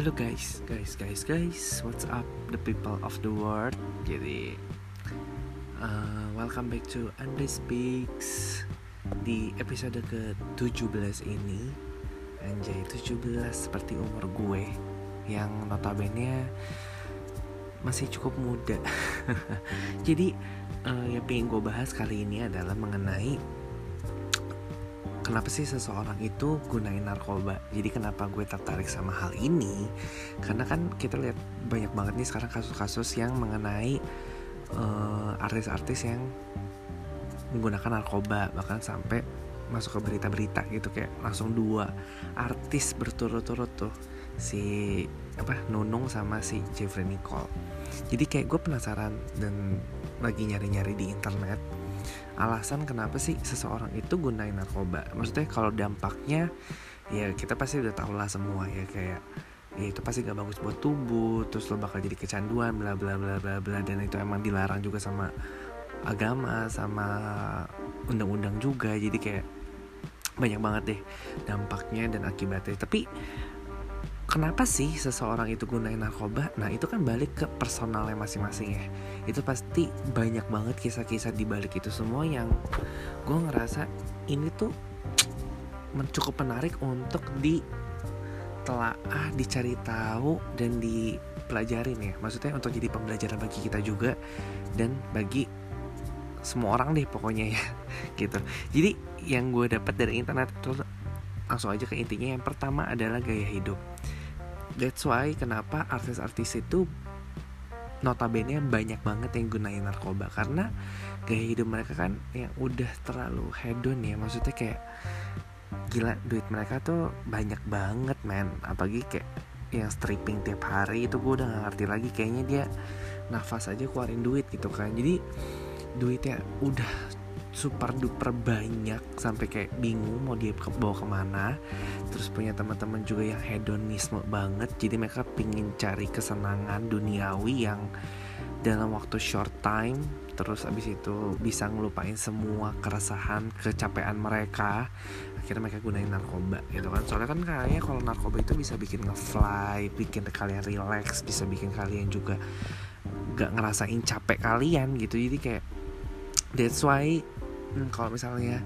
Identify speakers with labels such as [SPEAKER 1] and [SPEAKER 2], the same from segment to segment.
[SPEAKER 1] Hello guys, guys, guys, guys, what's up the people of the world? Jadi, uh, welcome back to Andre Speaks. Di episode ke-17 ini Anjay, 17 seperti umur gue Yang notabene masih cukup muda. Jadi, uh, yang pengen gue bahas kali ini adalah mengenai kenapa sih seseorang itu gunain narkoba? Jadi kenapa gue tertarik sama hal ini? Karena kan kita lihat banyak banget nih sekarang kasus-kasus yang mengenai uh, artis-artis yang menggunakan narkoba bahkan sampai masuk ke berita-berita gitu kayak langsung dua artis berturut-turut tuh si apa Nunung sama si Jeffrey Nicole. Jadi kayak gue penasaran dan lagi nyari-nyari di internet alasan kenapa sih seseorang itu gunain narkoba? Maksudnya kalau dampaknya ya kita pasti udah tau lah semua ya kayak ya itu pasti gak bagus buat tubuh terus lo bakal jadi kecanduan bla bla bla bla bla dan itu emang dilarang juga sama agama sama undang-undang juga. Jadi kayak banyak banget deh dampaknya dan akibatnya. Tapi kenapa sih seseorang itu gunain narkoba? Nah itu kan balik ke personalnya masing-masing ya. Itu pasti banyak banget kisah-kisah di balik itu semua yang gue ngerasa ini tuh cukup menarik untuk ditelaah, dicari tahu dan dipelajarin ya. Maksudnya untuk jadi pembelajaran bagi kita juga dan bagi semua orang deh pokoknya ya gitu. Jadi yang gue dapat dari internet itu langsung aja ke intinya yang pertama adalah gaya hidup That's why kenapa artis-artis itu notabene banyak banget yang gunain narkoba. Karena gaya hidup mereka kan yang udah terlalu hedon ya. Maksudnya kayak gila duit mereka tuh banyak banget man apalagi kayak yang stripping tiap hari itu gue udah gak ngerti lagi. Kayaknya dia nafas aja keluarin duit gitu kan. Jadi duitnya udah super duper banyak sampai kayak bingung mau dia bawa ke mana. Terus punya teman-teman juga yang hedonisme banget jadi mereka pingin cari kesenangan duniawi yang dalam waktu short time terus abis itu bisa ngelupain semua keresahan kecapean mereka. Akhirnya mereka gunain narkoba gitu kan. Soalnya kan kayaknya kalau narkoba itu bisa bikin ngefly bikin kalian relax bisa bikin kalian juga gak ngerasain capek kalian gitu. Jadi kayak that's why hmm, kalau misalnya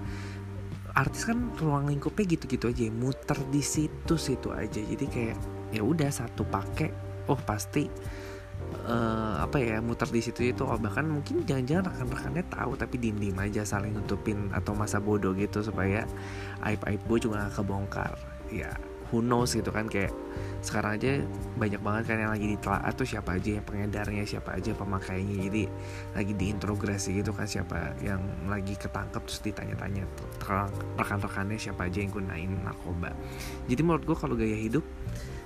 [SPEAKER 1] artis kan ruang lingkupnya gitu-gitu aja muter di situ situ aja. Jadi kayak ya udah satu pakai oh pasti uh, apa ya muter di situ itu. Oh, bahkan mungkin jangan-jangan rekan-rekannya tahu tapi diem-diem aja saling nutupin atau masa bodoh gitu supaya aib aib gue juga gak kebongkar. Ya who knows gitu kan kayak sekarang aja banyak banget kan yang lagi ditelaah tuh siapa aja yang pengedarnya siapa aja pemakainya. Jadi lagi diintrograsi gitu kan siapa yang lagi ketangkep terus ditanya-tanya rekan-rekannya siapa aja yang gunain narkoba. Jadi menurut gue kalau gaya hidup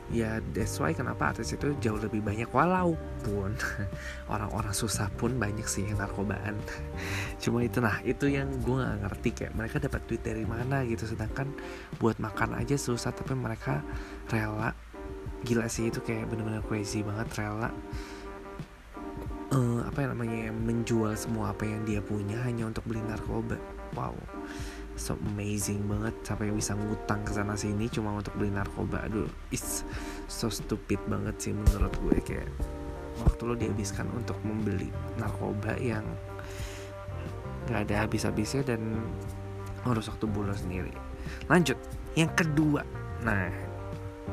[SPEAKER 1] ya that's why kenapa artis itu jauh lebih banyak walaupun orang-orang susah pun banyak sih yang narkobaan. Cuma itu nah itu yang gue gak ngerti kayak mereka dapat duit dari mana gitu. Sedangkan buat makan aja susah tapi mereka rela. Gila sih itu kayak bener-bener crazy banget rela uh, apa yang namanya menjual semua apa yang dia punya hanya untuk beli narkoba. Wow so amazing banget sampai bisa ngutang ke sana sini cuma untuk beli narkoba. Aduh it's so stupid banget sih menurut gue kayak waktu lo dihabiskan untuk membeli narkoba yang nggak ada habis-habisnya dan merusak tubuh lo sendiri. Lanjut yang kedua. Nah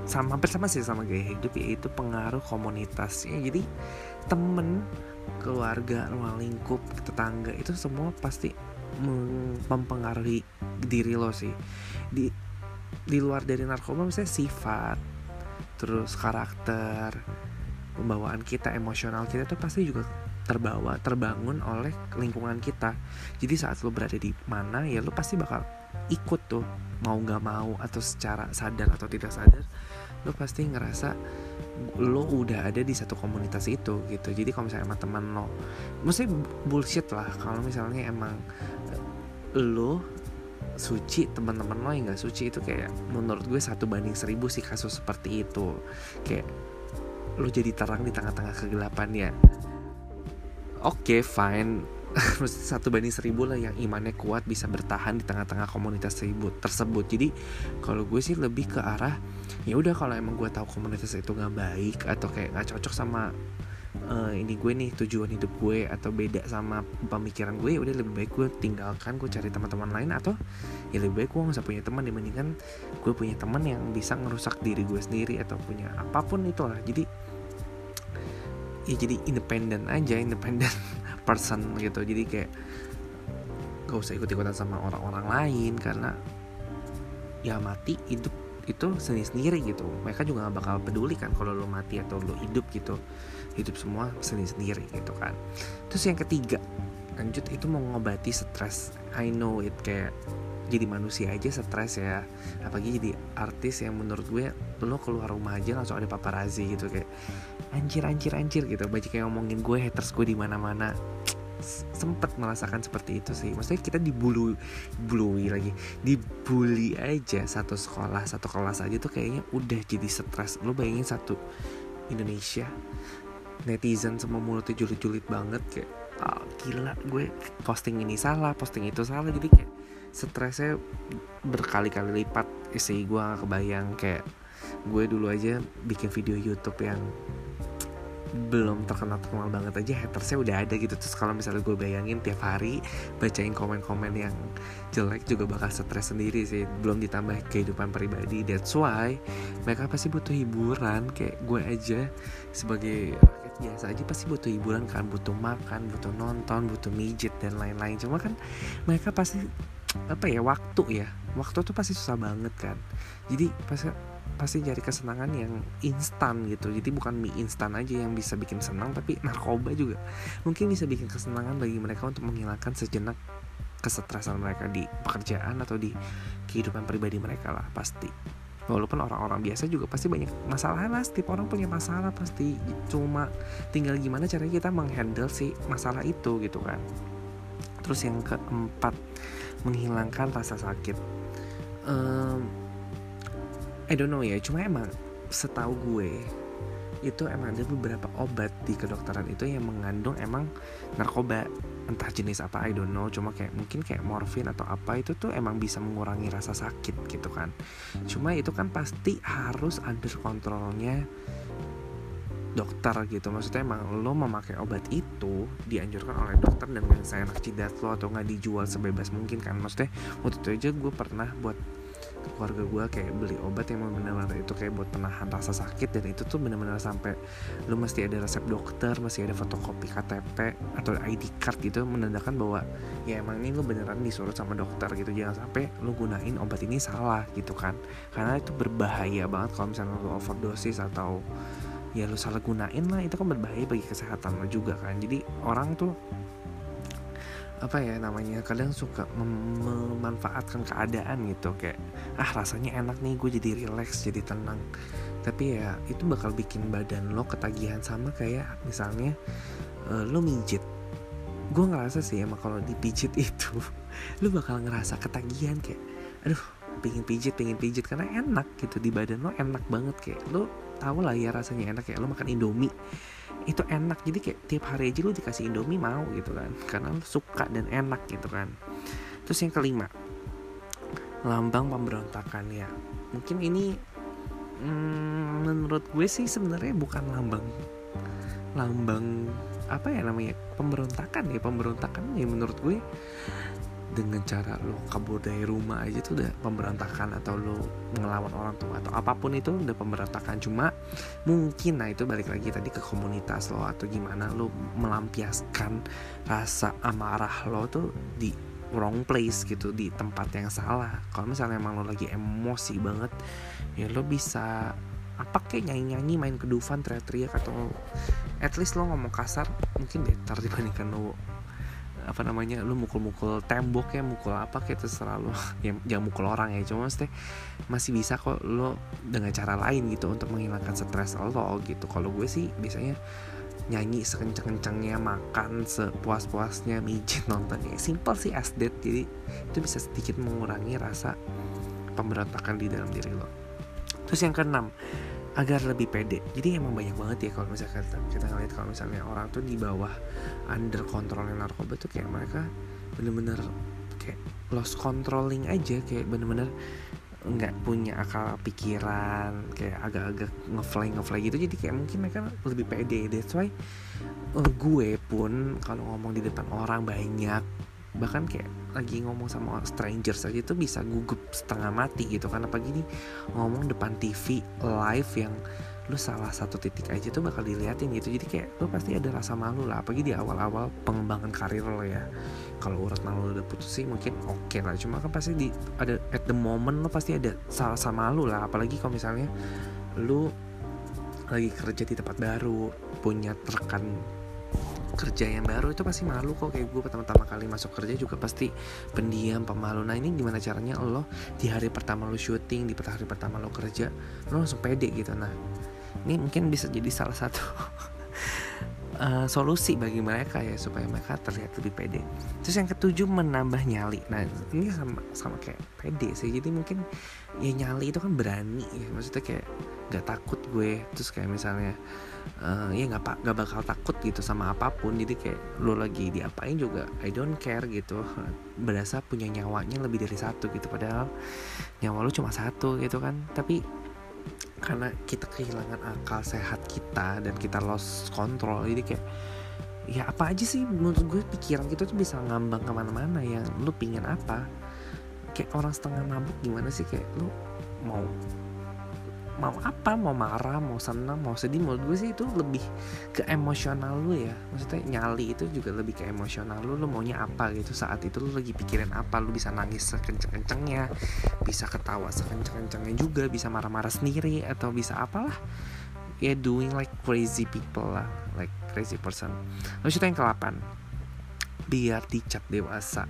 [SPEAKER 1] sama hampir sama sih sama gaya hidup yaitu pengaruh komunitasnya. Jadi temen keluarga ruang lingkup tetangga itu semua pasti mempengaruhi diri lo sih. Di di luar dari narkoba misalnya sifat terus karakter pembawaan kita emosional kita tuh pasti juga terbawa terbangun oleh lingkungan kita. Jadi saat lo berada di mana ya lo pasti bakal ikut tuh mau nggak mau atau secara sadar atau tidak sadar lo pasti ngerasa lo udah ada di satu komunitas itu gitu. Jadi kalau misalnya emang teman lo mesti bullshit lah. Kalau misalnya emang lo suci teman-teman lo yang nggak suci itu kayak menurut gue satu banding seribu sih kasus seperti itu. Kayak lo jadi terang di tengah-tengah kegelapan ya. Oke okay, fine satu banding seribu lah yang imannya kuat bisa bertahan di tengah-tengah komunitas tersebut tersebut. Jadi kalau gue sih lebih ke arah ya udah kalau emang gue tahu komunitas itu nggak baik atau kayak nggak cocok sama uh, ini gue nih tujuan hidup gue atau beda sama pemikiran gue ya udah lebih baik gue tinggalkan gue cari teman-teman lain atau ya lebih baik gue nggak usah punya teman dibandingkan gue punya teman yang bisa ngerusak diri gue sendiri atau punya apa pun itu lah jadi ya jadi independen aja independen person gitu. Jadi kayak gak usah ikut ikutan sama orang-orang lain karena ya mati hidup itu sendiri sendiri gitu. Mereka juga gak bakal peduli kan kalau lo mati atau lo hidup gitu. Hidup semua sendiri sendiri gitu kan. Terus yang ketiga lanjut itu mengobati stres. I know it kayak jadi manusia aja stres ya. Apalagi jadi artis yang menurut gue lo keluar rumah aja langsung ada paparazi gitu kayak anjir anjir anjir gitu. Banyak yang ngomongin gue haters gue di mana mana sempet merasakan seperti itu sih. Maksudnya kita dibulu bully lagi. Dibully aja satu sekolah satu kelas aja tuh kayaknya udah jadi stres. Lo bayangin satu Indonesia netizen semua mulutnya julid-julid banget kayak oh, gila gue posting ini salah posting itu salah. Jadi kayak stresnya berkali-kali lipat. Sih gue gak kebayang. Kayak gue dulu aja bikin video YouTube yang belum terkenal terkenal banget aja hatersnya udah ada gitu. Terus kalau misalnya gue bayangin tiap hari bacain komen-komen yang jelek juga bakal stres sendiri sih. Belum ditambah kehidupan pribadi. That's why mereka pasti butuh hiburan. Kayak gue aja sebagai rakyat biasa aja pasti butuh hiburan kan. Butuh makan butuh nonton butuh mijit dan lain-lain. Cuma kan mereka pasti apa ya waktu ya. Waktu tuh pasti susah banget kan. Jadi pasti pasti cari kesenangan yang instan gitu. Jadi bukan mie instan aja yang bisa bikin senang tapi narkoba juga. Mungkin bisa bikin kesenangan bagi mereka untuk menghilangkan sejenak kesetresan mereka di pekerjaan atau di kehidupan pribadi mereka lah pasti. Walaupun orang-orang biasa juga pasti banyak masalah lah setiap orang punya masalah pasti cuma tinggal gimana caranya kita menghandle si masalah itu gitu kan. Terus yang keempat menghilangkan rasa sakit. Um, I don't know ya cuma emang setahu gue itu emang ada beberapa obat di kedokteran itu yang mengandung emang narkoba. Entah jenis apa I don't know cuma kayak mungkin kayak morfin atau apa itu tuh emang bisa mengurangi rasa sakit gitu kan. Cuma itu kan pasti harus under kontrolnya dokter gitu. Maksudnya emang lo memakai obat itu dianjurkan oleh dokter dan gak saya jidat lo atau nggak dijual sebebas mungkin kan. Maksudnya waktu itu aja gue pernah buat keluarga gue kayak beli obat yang benar-benar itu kayak buat penahan rasa sakit dan itu tuh benar-benar sampai lu mesti ada resep dokter masih ada fotokopi KTP atau ID card gitu menandakan bahwa ya emang ini lu beneran disuruh sama dokter gitu. Jangan sampai lu gunain obat ini salah gitu kan. Karena itu berbahaya banget kalau misalnya lu overdosis atau ya lu salah gunain lah itu kan berbahaya bagi kesehatan lo juga kan. Jadi orang tuh apa ya namanya kadang suka mem memanfaatkan keadaan gitu kayak ah rasanya enak nih gue jadi relax jadi tenang. Tapi ya itu bakal bikin badan lo ketagihan sama kayak misalnya uh, lo mijit. Gue ngerasa sih emang kalau dipijit itu lo bakal ngerasa ketagihan kayak aduh pingin pijit pingin pijit. Karena enak gitu di badan lo enak banget. Kayak lo tau lah ya rasanya enak. Kayak lo makan indomie. Itu enak. Jadi kayak tiap hari aja lo dikasih indomie mau gitu kan. Karena lo suka dan enak gitu kan. Terus yang kelima lambang pemberontakan ya. Mungkin ini hmm, menurut gue sih sebenarnya bukan lambang. Lambang apa ya namanya? Pemberontakan ya pemberontakan ya menurut gue dengan cara lo kabur dari rumah aja tuh udah pemberontakan atau lo ngelawan orang tua atau apa pun itu udah pemberontakan. Cuma mungkin nah itu balik lagi tadi ke komunitas lo atau gimana lo melampiaskan rasa amarah lo tuh di wrong place gitu di tempat yang salah. Kalau misalnya emang lo lagi emosi banget ya lo bisa apa kayak nyanyi-nyanyi main kedufan teriak-teriak atau at least lo ngomong kasar mungkin better dibandingkan lo apa namanya lu mukul-mukul tembok ya mukul apa kayak terserah lu. Ya jangan mukul orang ya cuma maksudnya masih bisa kok lo dengan cara lain gitu untuk menghilangkan stres lo gitu. Kalau gue sih biasanya nyanyi sekencang-kencangnya makan sepuas-puasnya mijit nonton ya simple sih as that. Jadi itu bisa sedikit mengurangi rasa pemberontakan di dalam diri lo. Terus yang keenam agar lebih pede. Jadi emang banyak banget ya kalau misalnya kita, kita ngeliat kalau misalnya orang tuh di bawah under controlnya narkoba tuh kayak mereka bener-bener kayak lost controlling aja kayak bener-bener nggak punya akal pikiran kayak agak-agak ngefly ngefly gitu. Jadi kayak mungkin mereka lebih pede. That's why uh, gue pun kalau ngomong di depan orang banyak bahkan kayak lagi ngomong sama stranger saja itu bisa gugup setengah mati gitu. Kan apa gini ngomong depan TV live yang lu salah satu titik aja tuh bakal diliatin gitu. Jadi kayak lu pasti ada rasa malu lah. Apalagi di awal-awal pengembangan karir lo ya. Kalau urat malu udah putus sih mungkin oke okay lah. Cuma kan pasti di ada at the moment lo pasti ada salah sama malu lah. Apalagi kalau misalnya lu lagi kerja di tempat baru punya rekan kerja yang baru itu pasti malu kok kayak gue pertama-tama kali masuk kerja juga pasti pendiam pemalu nah ini gimana caranya lo di hari pertama lo syuting di hari pertama lo kerja lo langsung pede gitu nah ini mungkin bisa jadi salah satu uh, solusi bagi mereka ya supaya mereka terlihat lebih pede. Terus yang ketujuh menambah nyali. Nah ini sama sama kayak pede sih. Jadi mungkin ya nyali itu kan berani ya. Maksudnya kayak gak takut gue. Terus kayak misalnya uh, ya nggak pak nggak bakal takut gitu sama apa pun. Jadi kayak lo lagi diapain juga I don't care gitu. Berasa punya nyawanya lebih dari satu gitu. Padahal nyawa lo cuma satu gitu kan. Tapi karena kita kehilangan akal sehat kita dan kita lost control jadi kayak ya apa aja sih menurut gue pikiran kita tuh bisa ngambang ke mana-mana ya lu pingin apa kayak orang setengah mabuk gimana sih kayak lu mau mau apa mau marah mau senang mau sedih menurut gue sih itu lebih ke emosional lu ya. Maksudnya nyali itu juga lebih ke emosional lu lu maunya apa gitu. Saat itu lu lagi pikirin apa lu bisa nangis sekenceng-kencengnya bisa ketawa sekenceng-kencengnya juga bisa marah-marah sendiri atau bisa apalah. Ya yeah, doing like crazy people lah like crazy person. Lalu cerita yang ke-8 biar dicap dewasa.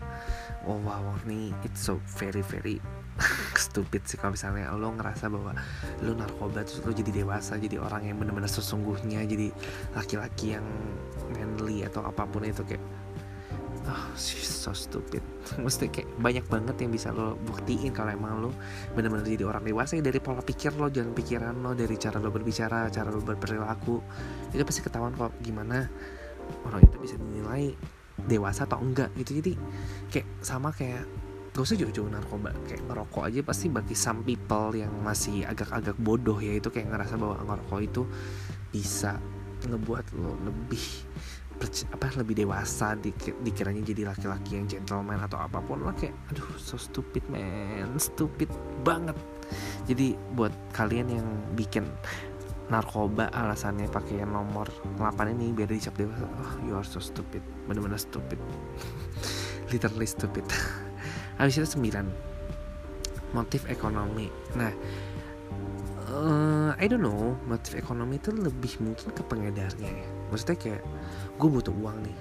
[SPEAKER 1] Oh wow nih it's so very very stupid sih kalau misalnya lo ngerasa bahwa lo narkoba terus lo jadi dewasa jadi orang yang benar-benar sesungguhnya jadi laki-laki yang manly atau apa pun itu kayak oh so stupid. Mesti kayak banyak banget yang bisa lo buktiin kalau emang lo benar-benar jadi orang dewasa ya dari pola pikir lo jalan pikiran lo dari cara lo berbicara cara lo berperilaku itu pasti ketahuan kok gimana orang itu bisa dinilai dewasa atau enggak gitu. Jadi kayak sama kayak gak usah jauh-jauh narkoba kayak ngerokok aja pasti bagi some people yang masih agak-agak bodoh ya itu kayak ngerasa bahwa ngerokok itu bisa ngebuat lo lebih apa lebih dewasa dikiranya jadi laki-laki yang gentleman atau apa pun lah kayak aduh so stupid man stupid banget. Jadi buat kalian yang bikin narkoba alasannya pakai nomor 8 ini biar dicap dewasa oh you are so stupid bener-bener stupid literally stupid habis itu 9 motif ekonomi. Nah uh, I don't know motif ekonomi itu lebih mungkin ke pengedarnya ya. Maksudnya kayak gue butuh uang nih.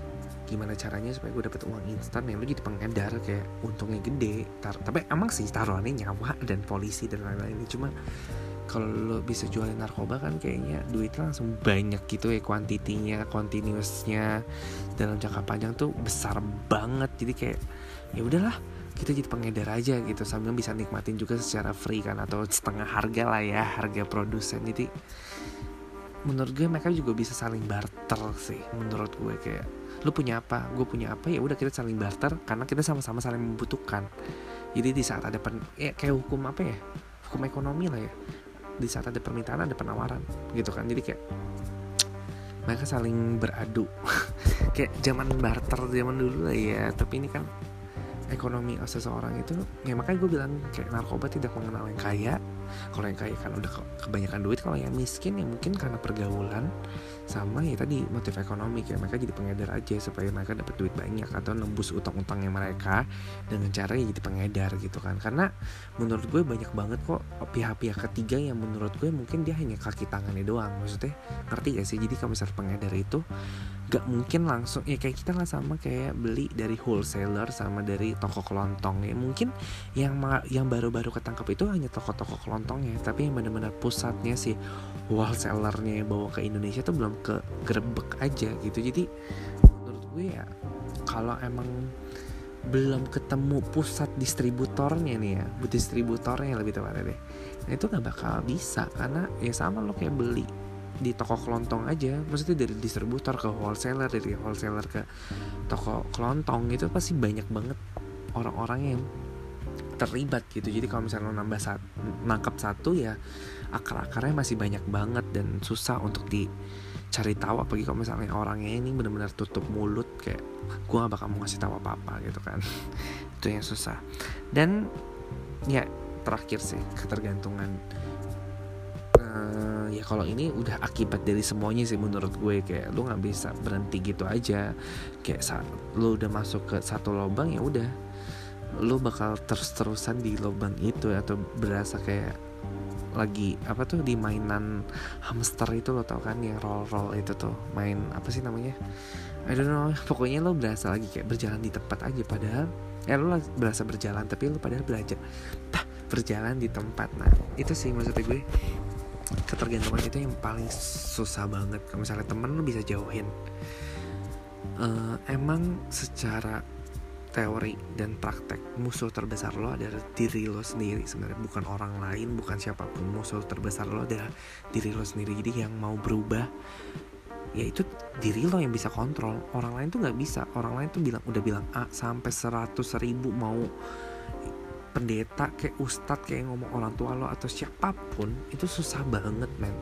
[SPEAKER 1] Gimana caranya supaya gue dapet uang instan yang lu jadi pengedar kayak untungnya gede tar tapi emang sih taruhannya nyawa dan polisi dan lain-lain. Cuma kalau lo bisa jualin narkoba kan kayaknya duitnya langsung banyak gitu ya kuantitinya continuousnya. Dalam jangka panjang tuh besar banget. Jadi kayak ya udahlah kita jadi pengedar aja gitu sambil bisa nikmatin juga secara free kan atau setengah harga lah ya harga produsen. Jadi menurut gue mereka juga bisa saling barter sih menurut gue. Kayak lu punya apa? Gue punya apa? Ya udah kita saling barter karena kita sama-sama saling membutuhkan. Jadi di saat ada pen ya kayak hukum apa ya? Hukum ekonomi lah ya. Di saat ada permintaan ada penawaran gitu kan. Jadi kayak mereka saling beradu. Kayak zaman barter zaman dulu lah ya. Tapi ini kan ekonomi seseorang itu ya makanya gue bilang kayak narkoba tidak mengenal yang kaya kalau yang kaya kan udah kebanyakan duit kalau yang miskin ya mungkin karena pergaulan sama ya tadi motif ekonomi kayak mereka jadi pengedar aja supaya mereka dapat duit banyak atau nembus utang-utangnya mereka dengan cara ya jadi pengedar gitu kan. Karena menurut gue banyak banget kok pihak-pihak ketiga yang menurut gue mungkin dia hanya kaki tangannya doang maksudnya ngerti gak sih? Jadi kalau misalnya pengedar itu gak mungkin langsung ya kayak kita lah sama kayak beli dari wholesaler sama dari toko kelontong ya. Mungkin yang yang baru-baru ketangkap itu hanya toko-toko kelontongnya tapi yang benar-benar pusatnya sih wholesalernya yang bawa ke Indonesia tuh belum ke grebek aja gitu. Jadi menurut gue ya kalau emang belum ketemu pusat distributornya nih ya distributornya lebih tepatnya deh nah itu nggak bakal bisa. Karena ya sama lo kayak beli di toko kelontong aja maksudnya dari distributor ke wholesaler dari wholesaler ke toko kelontong itu pasti banyak banget orang-orang yang terlibat gitu. Jadi kalau misalnya lo nambah sat, nangkap satu ya akar-akarnya masih banyak banget dan susah untuk dicari tahu. Apalagi kalau misalnya orangnya ini benar-benar tutup mulut kayak gue gak bakal mau ngasih tahu apa-apa gitu kan. Itu yang susah. Dan ya terakhir sih ketergantungan. Uh, ya kalau ini udah akibat dari semuanya sih menurut gue. Kayak lu nggak bisa berhenti gitu aja. Kayak saat lu udah masuk ke satu lubang ya udah lu bakal terus-terusan di lubang itu atau berasa kayak lagi apa tuh di mainan hamster itu lo tau kan yang roll roll itu tuh main apa sih namanya? I don't know pokoknya lo berasa lagi kayak berjalan di tempat aja padahal ya lo berasa berjalan tapi lo padahal belajar tah berjalan di tempat. Nah itu sih maksudnya gue ketergantungan itu yang paling susah banget. Kalau misalnya temen lo bisa jauhin. Uh, emang secara teori dan praktek musuh terbesar lo adalah diri lo sendiri sebenarnya. Bukan orang lain bukan siapa pun. Musuh terbesar lo adalah diri lo sendiri. Jadi yang mau berubah ya itu diri lo yang bisa kontrol. Orang lain tuh nggak bisa. Orang lain tuh bilang udah bilang A sampai seratus ribu mau pendeta kayak ustadz kayak ngomong orang tua lo atau siapa pun itu susah banget men.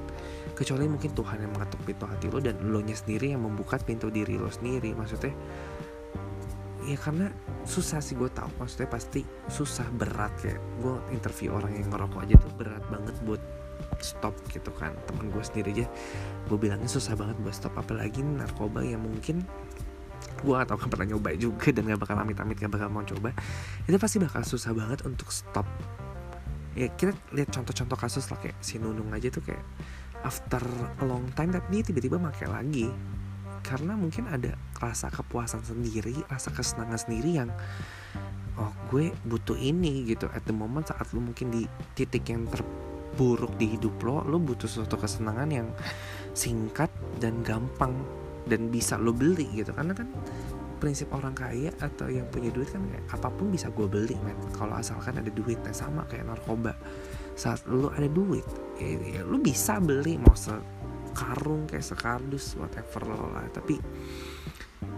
[SPEAKER 1] Kecuali mungkin Tuhan yang mengetuk pintu hati lo dan lo nya sendiri yang membuka pintu diri lo sendiri. Maksudnya ya karena susah sih gue tau maksudnya pasti susah berat kayak gue interview orang yang ngerokok aja tuh berat banget buat stop gitu kan. Temen gue sendiri aja gue bilangnya susah banget buat stop. Apalagi narkoba yang mungkin gue atau kan pernah nyoba juga dan gak bakal amit-amit gak bakal mau coba. Itu pasti bakal susah banget untuk stop. Ya kita lihat contoh-contoh kasus lah kayak si Nunung aja tuh kayak after a long time tapi dia tiba-tiba pakai lagi karena mungkin ada rasa kepuasan sendiri rasa kesenangan sendiri yang oh gue butuh ini gitu. At the moment saat lo mungkin di titik yang terburuk di hidup lo lo butuh suatu kesenangan yang singkat dan gampang dan bisa lo beli gitu. Karena kan prinsip orang kaya atau yang punya duit kan kayak apa pun bisa gue beli men. Kalau asalkan ada duit nah sama kayak narkoba. Saat lo ada duit ya, ya lo bisa beli mau karung kayak sekardus whatever lah. Tapi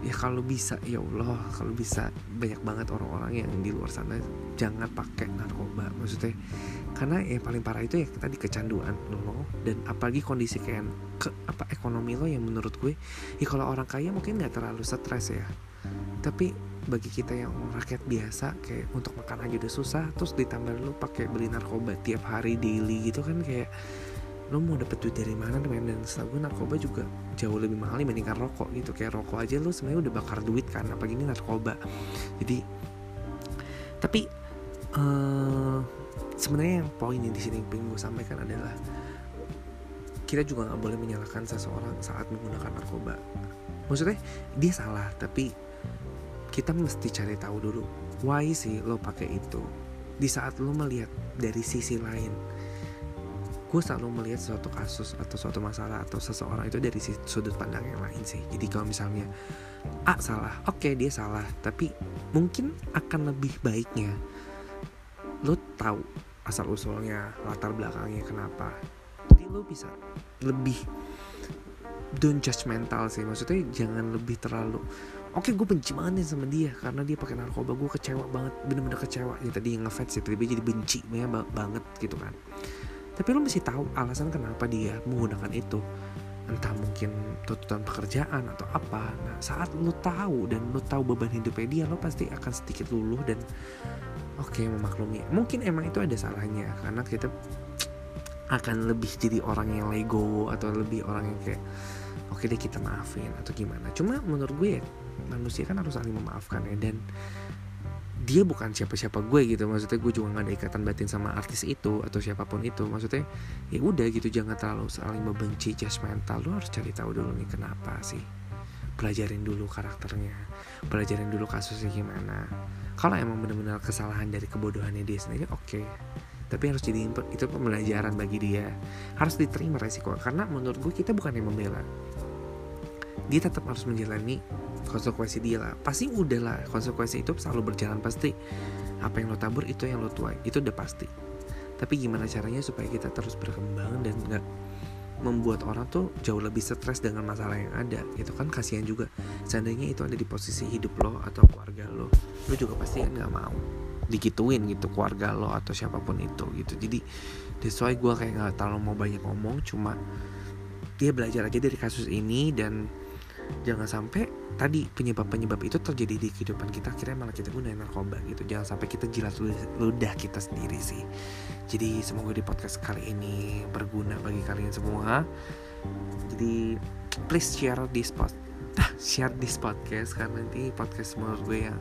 [SPEAKER 1] ya kalau bisa ya Allah kalau bisa banyak banget orang-orang yang di luar sana jangan pakai narkoba. Maksudnya karena yang paling parah itu ya kita di kecanduan lo dan apalagi kondisi kayak ke apa ekonomi lo yang menurut gue ya kalau orang kaya mungkin nggak terlalu stres ya. Tapi bagi kita yang rakyat biasa kayak untuk makan aja udah susah terus ditambah lo pakai beli narkoba tiap hari daily gitu kan kayak lo mau dapet duit dari mana? Men dan setahu gue narkoba juga jauh lebih mahal dibandingkan rokok gitu. Kayak rokok aja lo sebenarnya udah bakar duit kan apa gini narkoba. Jadi tapi uh, sebenarnya yang poin yang di sini pengen gue sampaikan adalah kita juga nggak boleh menyalahkan seseorang saat menggunakan narkoba. Maksudnya dia salah tapi kita mesti cari tahu dulu why sih lo pakai itu? Di saat lo melihat dari sisi lain gue selalu melihat suatu kasus atau suatu masalah atau seseorang itu dari sudut pandang yang lain sih. Jadi kalau misalnya A salah oke okay, dia salah. Tapi mungkin akan lebih baiknya lo tahu asal usulnya latar belakangnya kenapa. Jadi lo bisa lebih don't judgmental sih. Maksudnya jangan lebih terlalu oke gue benci banget nih sama dia karena dia pakai narkoba. Gue kecewa banget bener-bener kecewa. Ya tadi yang ngefans sih tiba-tiba jadi benci banget gitu kan tapi lo mesti tahu alasan kenapa dia menggunakan itu. Entah mungkin tuntutan pekerjaan atau apa. Nah saat lo tahu dan lo tahu beban hidupnya dia lo pasti akan sedikit luluh dan oke okay, memaklumi. Mungkin emang itu ada salahnya karena kita akan lebih jadi orang yang lego atau lebih orang yang kayak oke okay deh kita maafin atau gimana. Cuma menurut gue ya manusia kan harus saling memaafkan ya. Dan dia bukan siapa-siapa gue gitu. Maksudnya gue juga gak ada ikatan batin sama artis itu atau siapa pun itu. Maksudnya ya udah gitu jangan terlalu saling membenci judgmental lo harus cari tahu dulu nih kenapa sih. Pelajarin dulu karakternya. Pelajarin dulu kasusnya gimana. Kalau emang benar-benar kesalahan dari kebodohannya dia sendiri oke. Okay. tapi harus jadi itu pembelajaran bagi dia. Harus diterima resiko. Karena menurut gue kita bukan yang membela dia tetap harus menjalani konsekuensi dia lah. Pasti udah lah konsekuensi itu selalu berjalan pasti. Apa yang lo tabur itu yang lo tuai. Itu udah pasti. Tapi gimana caranya supaya kita terus berkembang dan nggak membuat orang tuh jauh lebih stres dengan masalah yang ada itu kan? Kasihan juga. Seandainya itu ada di posisi hidup lo atau keluarga lo lo juga pasti kan nggak mau dikituin gitu keluarga lo atau siapa pun itu gitu. Jadi that's why gue kayak nggak terlalu mau banyak ngomong cuma dia belajar aja dari kasus ini dan jangan sampai tadi penyebab-penyebab itu terjadi di kehidupan kita akhirnya malah kita gunain narkoba gitu. Jangan sampai kita jilat ludah kita sendiri sih. Jadi semoga di podcast kali ini berguna bagi kalian semua. Jadi please share this pod share this podcast karena nanti podcast menurut gue yang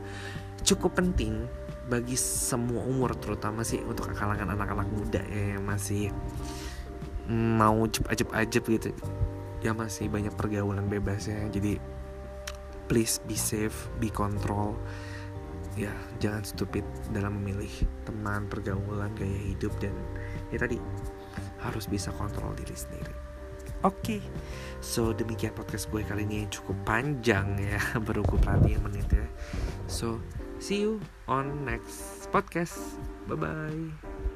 [SPEAKER 1] cukup penting bagi semua umur terutama sih untuk kalangan anak-anak muda ya yang masih mau ajep-ajep gitu ya masih banyak pergaulan bebas ya jadi please be safe be control. Ya jangan stupid dalam memilih teman pergaulan gaya hidup dan ya tadi harus bisa kontrol diri sendiri. Oke okay. so demikian podcast gue kali ini. Yang cukup panjang ya berukuran ya menit ya. So see you on next podcast. Bye bye